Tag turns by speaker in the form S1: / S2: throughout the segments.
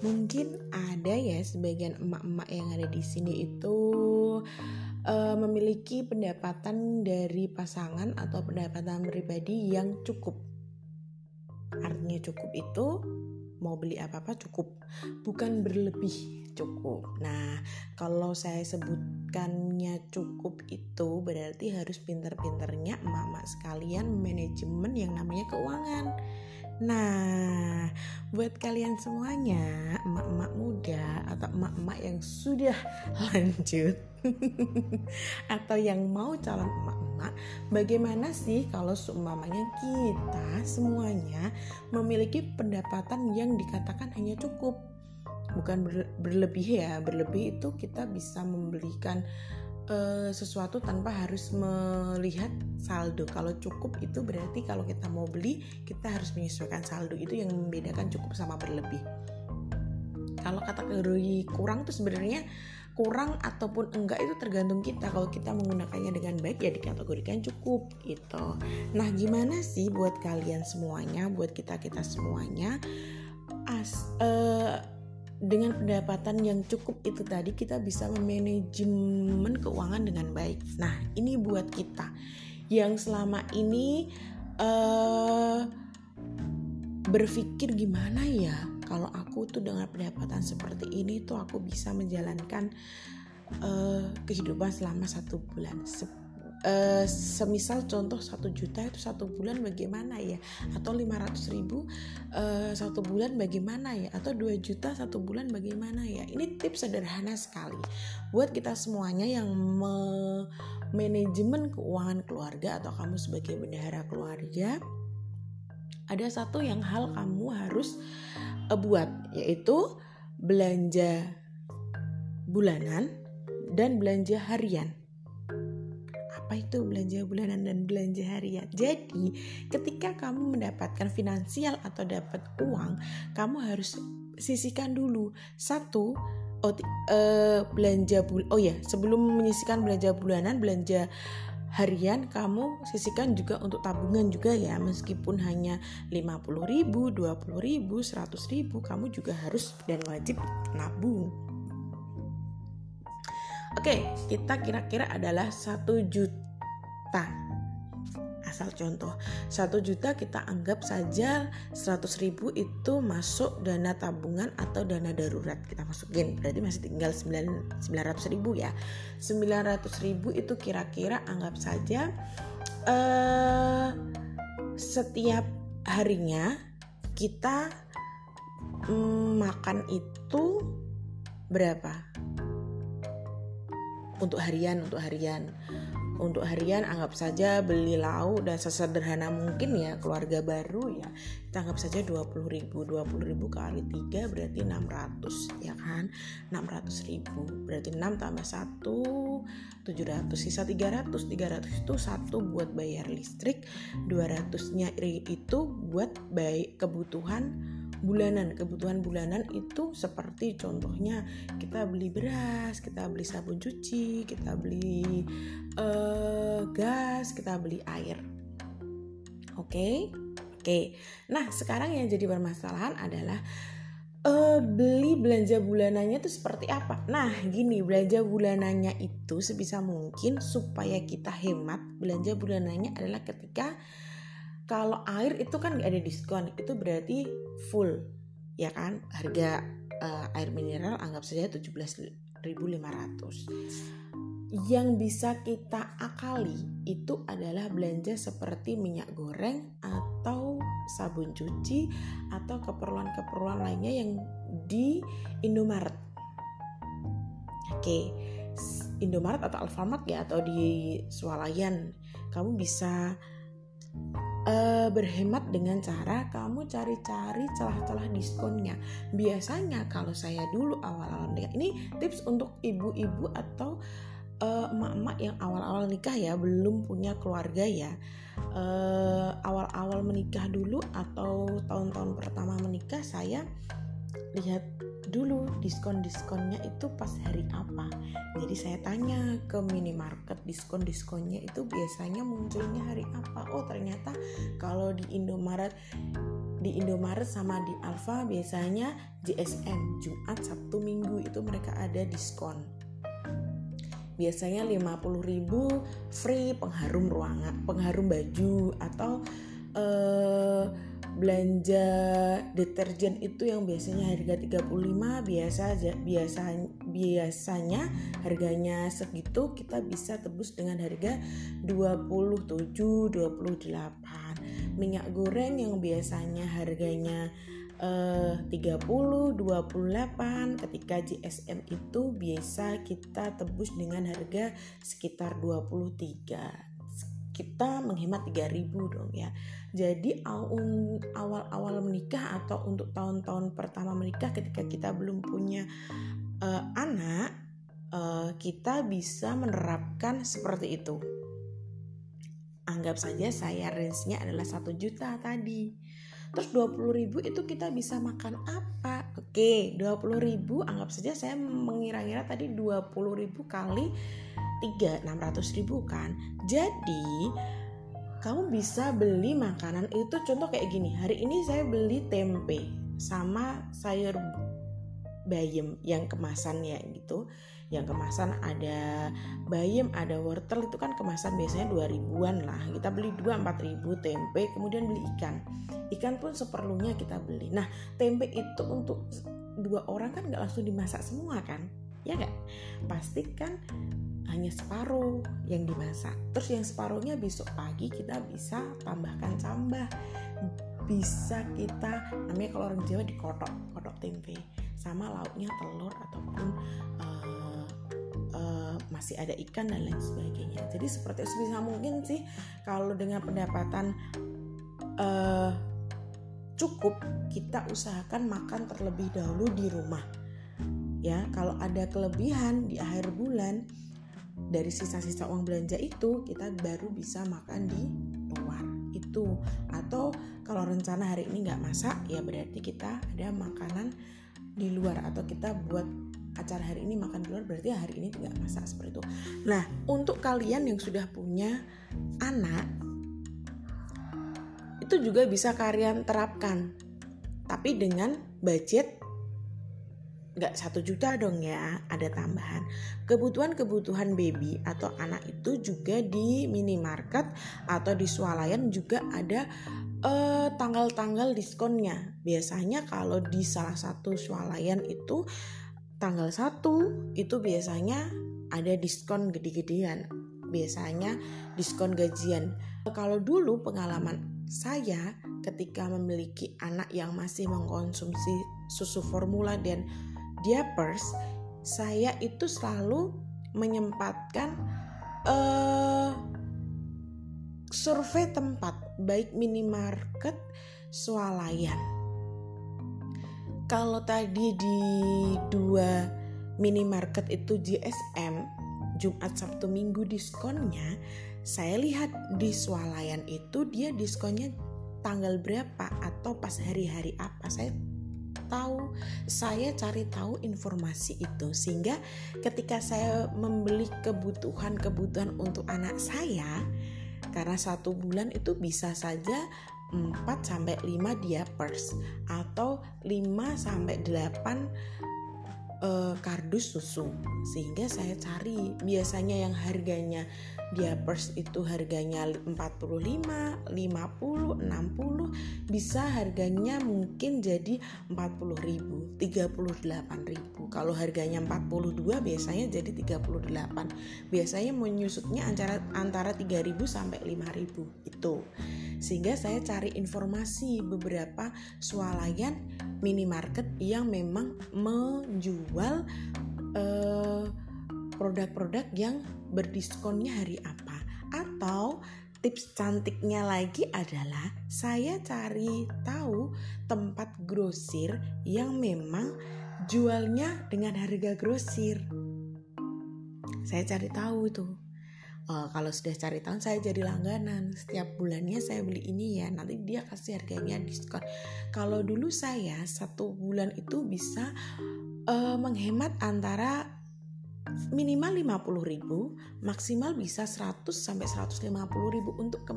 S1: mungkin ada ya sebagian emak-emak yang ada di sini itu uh, memiliki pendapatan dari pasangan atau pendapatan pribadi yang cukup. Artinya cukup itu mau beli apa-apa cukup, bukan berlebih cukup. Nah, kalau saya sebutkannya cukup itu berarti harus pinter-pinternya emak-emak sekalian manajemen yang namanya keuangan. Nah, buat kalian semuanya, emak-emak muda atau emak-emak yang sudah lanjut atau yang mau calon emak-emak, bagaimana sih kalau seumpamanya kita semuanya memiliki pendapatan yang dikatakan hanya cukup? Bukan berlebih ya, berlebih itu kita bisa membelikan uh, sesuatu tanpa harus melihat saldo. Kalau cukup itu berarti kalau kita mau beli kita harus menyesuaikan saldo. Itu yang membedakan cukup sama berlebih. Kalau kategori kurang tuh sebenarnya kurang ataupun enggak itu tergantung kita. Kalau kita menggunakannya dengan baik ya dikategorikan cukup gitu. Nah, gimana sih buat kalian semuanya, buat kita-kita semuanya as uh, dengan pendapatan yang cukup itu tadi kita bisa memanajemen keuangan dengan baik. Nah, ini buat kita yang selama ini uh, berpikir gimana ya kalau aku tuh dengan pendapatan seperti ini tuh aku bisa menjalankan uh, kehidupan selama satu bulan uh, semisal contoh satu juta itu satu bulan bagaimana ya? Atau 500 ribu uh, satu bulan bagaimana ya? Atau 2 juta satu bulan bagaimana ya? Ini tips sederhana sekali buat kita semuanya yang me manajemen keuangan keluarga atau kamu sebagai bendahara keluarga. Ada satu yang hal kamu harus uh, buat yaitu belanja bulanan dan belanja harian apa itu belanja bulanan dan belanja harian. Jadi, ketika kamu mendapatkan finansial atau dapat uang, kamu harus sisihkan dulu. Satu oh, uh, belanja bul oh ya sebelum menyisihkan belanja bulanan belanja harian kamu sisihkan juga untuk tabungan juga ya. Meskipun hanya 50 ribu 20 ribu 100 ribu kamu juga harus dan wajib nabung Oke, kita kira-kira adalah satu juta. Asal contoh, satu juta kita anggap saja 100 ribu itu masuk dana tabungan atau dana darurat kita masukin. Berarti masih tinggal 9, 900 ribu ya. 900 ribu itu kira-kira anggap saja uh, setiap harinya kita mm, makan itu berapa? Untuk harian untuk harian. Untuk harian anggap saja beli lauk dan sesederhana mungkin ya keluarga baru ya kita anggap saja 20 ribu 20 ribu kali 3 berarti 600 ya kan? 600 ribu berarti 6 tambah 1 700 sisa 300 300 itu satu buat bayar listrik 200 nya itu buat baik kebutuhan bulanan kebutuhan bulanan itu seperti contohnya kita beli beras kita beli sabun cuci kita beli uh, gas kita beli air oke okay? oke okay. nah sekarang yang jadi permasalahan adalah uh, beli belanja bulanannya itu seperti apa? Nah, gini, belanja bulanannya itu sebisa mungkin supaya kita hemat, belanja bulanannya adalah ketika kalau air itu kan nggak ada diskon itu berarti full ya kan? Harga uh, air mineral anggap saja 17.500 yang bisa kita akali itu adalah belanja seperti minyak goreng atau sabun cuci atau keperluan-keperluan lainnya yang di Indomaret. Oke, Indomaret atau Alfamart ya atau di Swalayan. Kamu bisa uh, berhemat dengan cara kamu cari-cari celah-celah diskonnya. Biasanya kalau saya dulu awal-awal nikah, ini tips untuk ibu-ibu atau uh, emak-emak yang awal-awal nikah ya, belum punya keluarga ya. Uh, awal-awal menikah dulu atau tahun-tahun pertama menikah saya lihat dulu diskon-diskonnya itu pas hari apa. Jadi saya tanya ke minimarket diskon-diskonnya itu biasanya munculnya hari apa. Oh ternyata kalau di Indomaret di Indomaret sama di Alfa biasanya JSM Jumat Sabtu Minggu itu mereka ada diskon biasanya 50.000 free pengharum ruangan pengharum baju atau eh, belanja deterjen itu yang biasanya harga 35 biasa biasa biasanya harganya segitu kita bisa tebus dengan harga 27 28 minyak goreng yang biasanya harganya eh, 30 28 ketika GSM itu biasa kita tebus dengan harga sekitar 23 kita menghemat 3000 dong ya jadi awal-awal menikah atau untuk tahun-tahun pertama menikah ketika kita belum punya uh, anak, uh, kita bisa menerapkan seperti itu. Anggap saja saya range-nya adalah satu juta tadi. Terus 20 ribu itu kita bisa makan apa? Oke, 20 ribu anggap saja saya mengira-ngira tadi 20 ribu kali 3, 600 ribu kan. Jadi kamu bisa beli makanan itu contoh kayak gini. Hari ini saya beli tempe sama sayur bayam yang kemasannya gitu. Yang kemasan ada bayam ada wortel itu kan kemasan biasanya 2000-an lah. Kita beli 2 4 ribu tempe kemudian beli ikan. Ikan pun seperlunya kita beli. Nah tempe itu untuk dua orang kan nggak langsung dimasak semua kan? Ya nggak? Pasti kan hanya separuh yang dimasak. Terus yang separuhnya besok pagi kita bisa tambahkan sambah. Bisa kita namanya kalau orang Jawa dikotok kotok tempe. Sama lauknya telur ataupun uh, uh, masih ada ikan dan lain sebagainya. Jadi seperti itu bisa mungkin sih kalau dengan pendapatan uh, cukup kita usahakan makan terlebih dahulu di rumah. Ya kalau ada kelebihan di akhir bulan dari sisa-sisa uang belanja itu kita baru bisa makan di luar itu. Atau kalau rencana hari ini nggak masak ya berarti kita ada makanan di luar. Atau kita buat acara hari ini makan di luar berarti hari ini tidak masak seperti itu. Nah untuk kalian yang sudah punya anak itu juga bisa kalian terapkan. Tapi dengan budget nggak satu juta dong ya ada tambahan. Kebutuhan-kebutuhan baby atau anak itu juga di minimarket atau di swalayan juga ada eh, tanggal-tanggal diskonnya. Biasanya kalau di salah satu swalayan itu tanggal satu itu biasanya ada diskon gede-gedean. Biasanya diskon gajian. Kalau dulu pengalaman saya ketika memiliki anak yang masih mengkonsumsi susu formula dan diapers saya itu selalu menyempatkan uh, survei tempat baik minimarket swalayan. Kalau tadi di dua minimarket itu GSM Jumat Sabtu Minggu diskonnya saya lihat di swalayan itu dia diskonnya tanggal berapa atau pas hari-hari apa. Saya tahu, saya cari tahu informasi itu. Sehingga ketika saya membeli kebutuhan-kebutuhan untuk anak saya karena satu bulan itu bisa saja 4 sampai 5 diapers atau 5 sampai 8 uh, kardus susu. Sehingga saya cari biasanya yang harganya diapers itu harganya 45, 50, 60 bisa harganya mungkin jadi 40 ribu 38 ribu. Kalau harganya 42 biasanya jadi 38 biasanya menyusutnya antara antara 3000 sampai 5000 itu. Sehingga saya cari informasi beberapa swalayan minimarket yang memang menjual eh, produk-produk yang berdiskonnya hari apa. Atau tips cantiknya lagi adalah saya cari tahu tempat grosir yang memang jualnya dengan harga grosir. Saya cari tahu itu. Uh, kalau sudah cari tahu saya jadi langganan. Setiap bulannya saya beli ini ya nanti dia kasih harganya diskon. Kalau dulu saya satu bulan itu bisa uh, menghemat antara minimal 50 ribu, maksimal bisa 100 sampai 150 ribu untuk ke,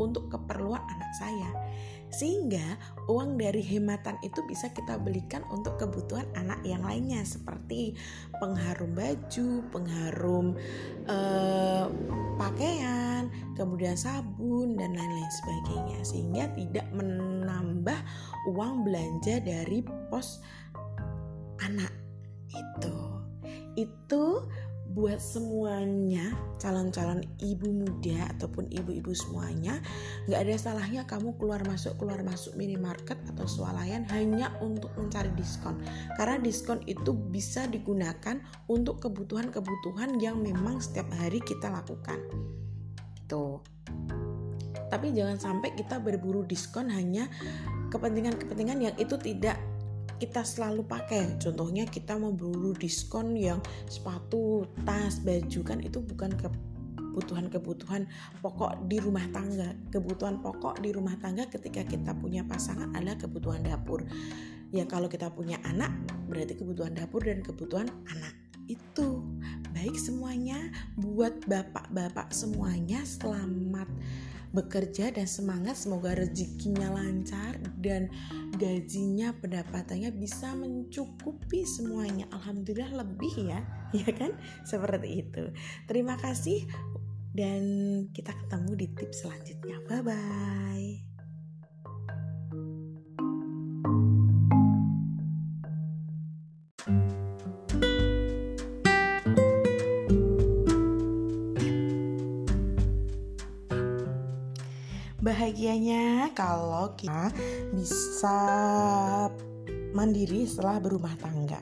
S1: untuk keperluan anak saya. Sehingga uang dari hematan itu bisa kita belikan untuk kebutuhan anak yang lainnya seperti pengharum baju, pengharum eh, pakaian, kemudian sabun dan lain-lain sebagainya. Sehingga tidak menambah uang belanja dari pos anak itu itu buat semuanya calon-calon ibu muda ataupun ibu-ibu semuanya nggak ada salahnya kamu keluar masuk keluar masuk minimarket atau swalayan hanya untuk mencari diskon. Karena diskon itu bisa digunakan untuk kebutuhan-kebutuhan yang memang setiap hari kita lakukan. Itu tapi jangan sampai kita berburu diskon hanya kepentingan-kepentingan yang itu tidak kita selalu pakai. Contohnya kita mau berburu diskon yang sepatu, tas, baju kan itu bukan kebutuhan-kebutuhan pokok di rumah tangga. Kebutuhan pokok di rumah tangga ketika kita punya pasangan adalah kebutuhan dapur. Ya kalau kita punya anak berarti kebutuhan dapur dan kebutuhan anak. Itu baik semuanya buat bapak-bapak semuanya selamat bekerja dan semangat semoga rezekinya lancar dan gajinya pendapatannya bisa mencukupi semuanya. Alhamdulillah lebih ya ya kan? Seperti itu. Terima kasih dan kita ketemu di tips selanjutnya. Bye bye bahagianya kalau kita bisa mandiri setelah berumah tangga.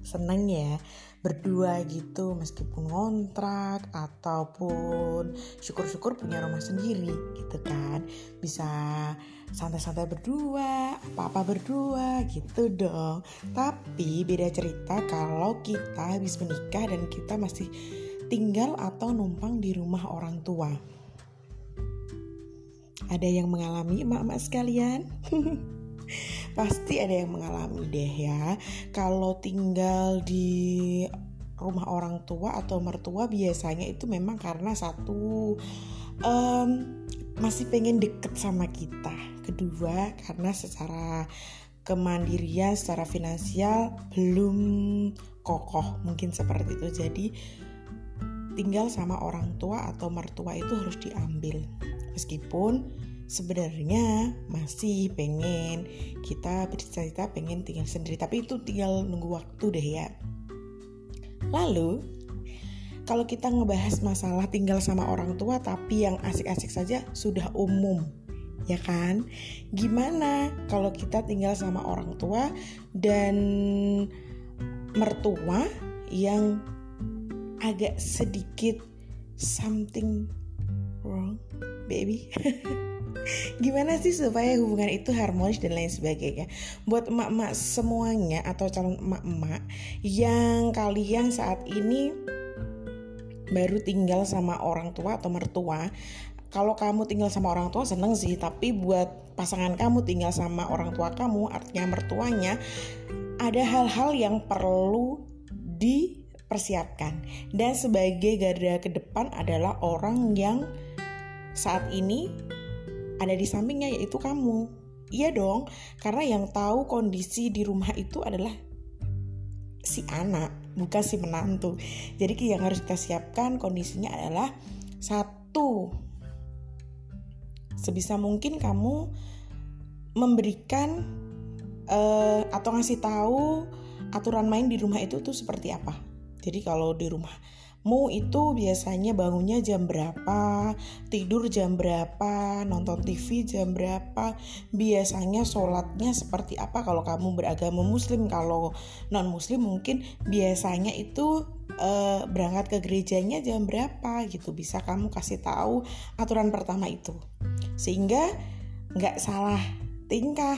S1: Seneng ya berdua gitu meskipun ngontrak ataupun syukur-syukur punya rumah sendiri gitu kan. Bisa santai-santai berdua apa-apa berdua gitu dong. Tapi beda cerita kalau kita habis menikah dan kita masih tinggal atau numpang di rumah orang tua ada yang mengalami emak-emak sekalian? Pasti ada yang mengalami deh ya. Kalau tinggal di rumah orang tua atau mertua biasanya itu memang karena satu um, masih pengen deket sama kita. Kedua karena secara kemandirian, secara finansial belum kokoh mungkin seperti itu. Jadi tinggal sama orang tua atau mertua itu harus diambil meskipun sebenarnya masih pengen kita bercerita pengen tinggal sendiri tapi itu tinggal nunggu waktu deh ya. Lalu kalau kita ngebahas masalah tinggal sama orang tua tapi yang asik-asik saja sudah umum ya kan? Gimana kalau kita tinggal sama orang tua dan mertua yang agak sedikit something wrong baby. Gimana sih supaya hubungan itu harmonis dan lain sebagainya? Buat emak-emak semuanya atau calon emak-emak yang kalian saat ini baru tinggal sama orang tua atau mertua kalau kamu tinggal sama orang tua seneng sih tapi buat pasangan kamu tinggal sama orang tua kamu artinya mertuanya ada hal-hal yang perlu dipersiapkan. Dan sebagai garda ke depan adalah orang yang saat ini ada di sampingnya yaitu kamu. Iya dong, karena yang tahu kondisi di rumah itu adalah si anak, bukan si menantu. Jadi yang harus kita siapkan kondisinya adalah satu, sebisa mungkin kamu memberikan uh, atau ngasih tahu aturan main di rumah itu tuh seperti apa. Jadi kalau di rumah Mu itu biasanya bangunnya jam berapa, tidur jam berapa, nonton TV jam berapa, biasanya sholatnya seperti apa? Kalau kamu beragama muslim, kalau non muslim mungkin biasanya itu uh, berangkat ke gerejanya jam berapa gitu. Bisa kamu kasih tahu aturan pertama itu. Sehingga nggak salah tingkah.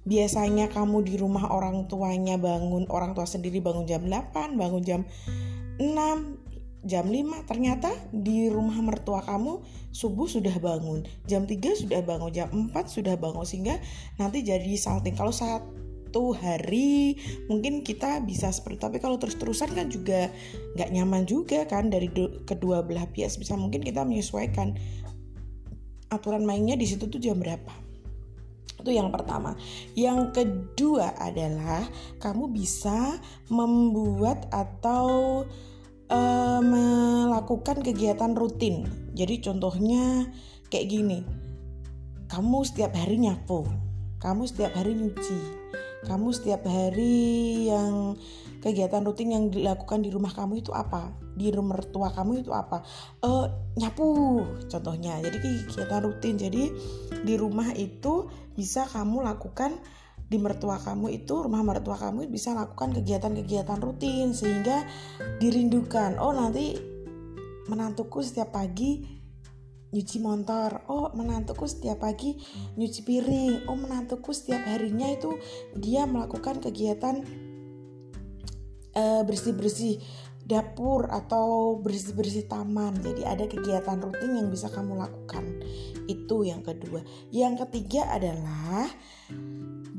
S1: Biasanya kamu di rumah orang tuanya bangun orang tua sendiri bangun jam 8 bangun jam 6 jam 5 ternyata di rumah mertua kamu subuh sudah bangun jam 3 sudah bangun jam 4 sudah bangun sehingga nanti jadi salting. Kalau satu hari mungkin kita bisa seperti tapi kalau terus-terusan kan juga nggak nyaman juga kan dari kedua belah pihak bisa mungkin kita menyesuaikan aturan mainnya di situ tuh jam berapa. Itu yang pertama. Yang kedua adalah kamu bisa membuat atau uh, melakukan kegiatan rutin. Jadi contohnya kayak gini kamu setiap hari nyapu kamu setiap hari nyuci kamu setiap hari yang kegiatan rutin yang dilakukan di rumah kamu itu apa? Di rumah mertua kamu itu apa? Uh, nyapu contohnya. Jadi kegiatan rutin. Jadi di rumah itu bisa kamu lakukan di mertua kamu itu rumah mertua kamu bisa lakukan kegiatan-kegiatan rutin sehingga dirindukan. Oh nanti menantuku setiap pagi nyuci motor. Oh menantuku setiap pagi nyuci piring. Oh menantuku setiap harinya itu dia melakukan kegiatan uh, bersih-bersih dapur atau bersih-bersih taman. Jadi ada kegiatan rutin yang bisa kamu lakukan. Itu yang kedua. Yang ketiga adalah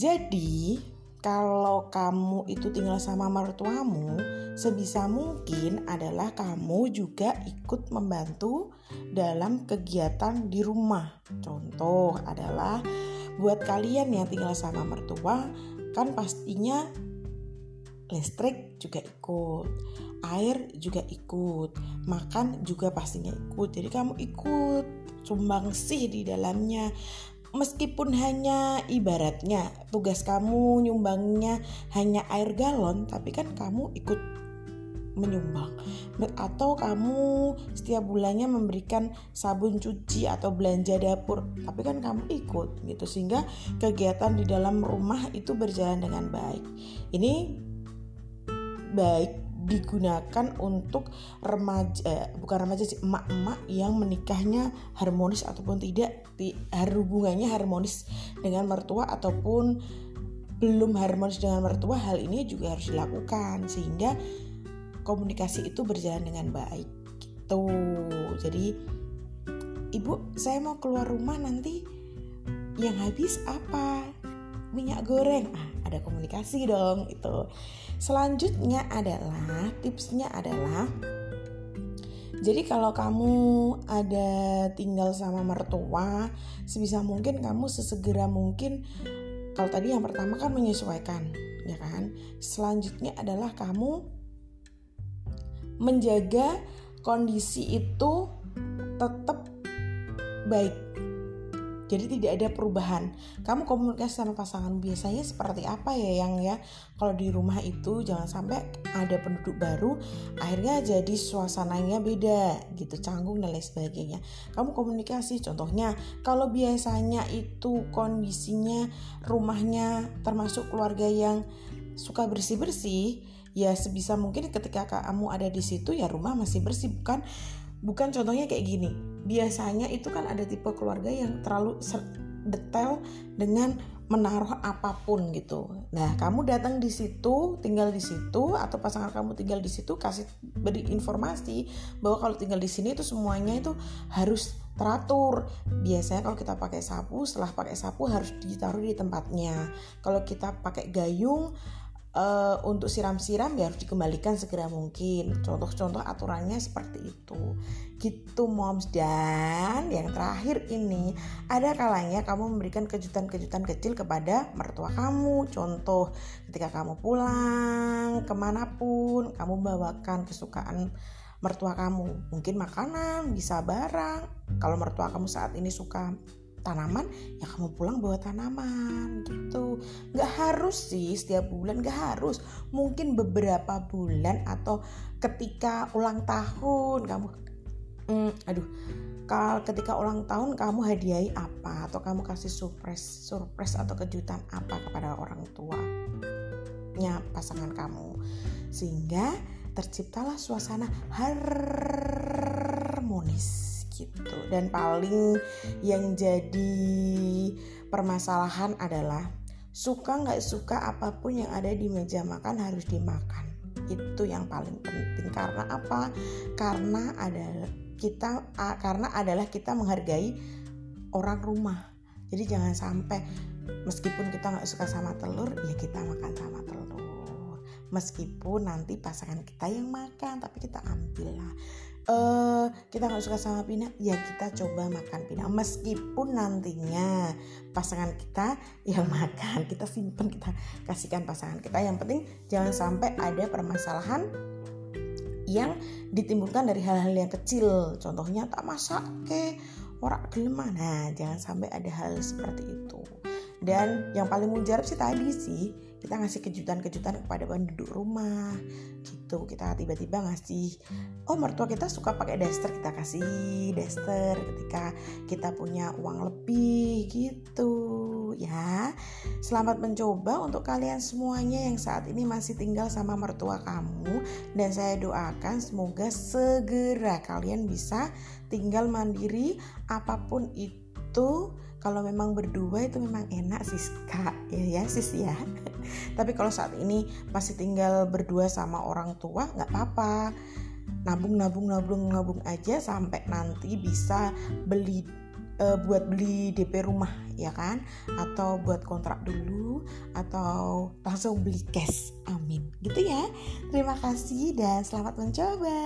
S1: jadi kalau kamu itu tinggal sama mertuamu, sebisa mungkin adalah kamu juga ikut membantu dalam kegiatan di rumah. Contoh adalah buat kalian yang tinggal sama mertua, kan pastinya listrik juga ikut, air juga ikut, makan juga pastinya ikut. Jadi kamu ikut sumbang sih di dalamnya meskipun hanya ibaratnya tugas kamu nyumbangnya hanya air galon tapi kan kamu ikut menyumbang. Atau kamu setiap bulannya memberikan sabun cuci atau belanja dapur tapi kan kamu ikut gitu. Sehingga kegiatan di dalam rumah itu berjalan dengan baik. Ini baik digunakan untuk remaja eh, bukan remaja sih emak-emak yang menikahnya harmonis ataupun tidak di, hubungannya harmonis dengan mertua ataupun belum harmonis dengan mertua hal ini juga harus dilakukan sehingga komunikasi itu berjalan dengan baik gitu. Jadi ibu saya mau keluar rumah nanti yang habis apa? Minyak goreng. Ah ada komunikasi dong itu Selanjutnya adalah tipsnya adalah jadi kalau kamu ada tinggal sama mertua, sebisa mungkin kamu sesegera mungkin kalau tadi yang pertama kan menyesuaikan, ya kan? Selanjutnya adalah kamu menjaga kondisi itu tetap baik jadi tidak ada perubahan. Kamu komunikasi sama pasangan biasanya seperti apa ya yang ya? Kalau di rumah itu jangan sampai ada penduduk baru akhirnya jadi suasananya beda gitu, canggung dan lain sebagainya. Kamu komunikasi contohnya kalau biasanya itu kondisinya rumahnya termasuk keluarga yang suka bersih-bersih, ya sebisa mungkin ketika kamu ada di situ ya rumah masih bersih bukan bukan contohnya kayak gini biasanya itu kan ada tipe keluarga yang terlalu detail dengan menaruh apa pun gitu. Nah, kamu datang di situ, tinggal di situ atau pasangan kamu tinggal di situ kasih beri informasi bahwa kalau tinggal di sini itu semuanya itu harus teratur. Biasanya kalau kita pakai sapu, setelah pakai sapu harus ditaruh di tempatnya. Kalau kita pakai gayung uh, untuk siram-siram ya harus dikembalikan segera mungkin. Contoh-contoh aturannya seperti itu. Gitu moms dan yang terakhir ini ada kalanya kamu memberikan kejutan-kejutan kecil kepada mertua kamu. Contoh ketika kamu pulang ke mana pun kamu bawakan kesukaan mertua kamu mungkin makanan bisa barang kalau mertua kamu saat ini suka tanaman ya kamu pulang bawa tanaman gitu. Nggak harus sih setiap bulan nggak harus. Mungkin beberapa bulan atau ketika ulang tahun kamu hmm, aduh kalau ketika ulang tahun kamu hadiahi apa? Atau kamu kasih surprise surprise atau kejutan apa kepada orang tua nya pasangan kamu? Sehingga terciptalah suasana harmonis gitu. Dan paling yang jadi permasalahan adalah suka nggak suka apa pun yang ada di meja makan harus dimakan. Itu yang paling penting. Karena apa? Karena ada kita karena adalah kita menghargai orang rumah. Jadi jangan sampai meskipun kita nggak suka sama telur ya kita makan sama telur. Meskipun nanti pasangan kita yang makan tapi kita ambil lah kita nggak suka sama pinang ya kita coba makan pinang meskipun nantinya pasangan kita yang makan. Kita simpen kita kasihkan pasangan kita. Yang penting jangan sampai ada permasalahan yang ditimbulkan dari hal-hal yang kecil. Contohnya tak masak ke? Orang gelem nah jangan sampai ada hal seperti itu. Dan yang paling mujarab sih tadi sih kita ngasih kejutan-kejutan kepada penduduk rumah. gitu kita tiba-tiba ngasih oh mertua kita suka pakai daster. Kita kasih daster ketika kita punya uang lebih gitu. Ya selamat mencoba untuk kalian semuanya yang saat ini masih tinggal sama mertua kamu. Dan saya doakan semoga segera kalian bisa tinggal mandiri apa pun itu. Kalau memang berdua itu memang enak sih kak ya ya sis ya tapi kalau saat ini masih tinggal berdua sama orang tua nggak apa-apa. Nabung nabung nabung nabung aja sampai nanti bisa beli uh, buat beli DP rumah ya kan? Atau buat kontrak dulu atau langsung beli cash. Amin. Gitu ya. Terima kasih dan selamat mencoba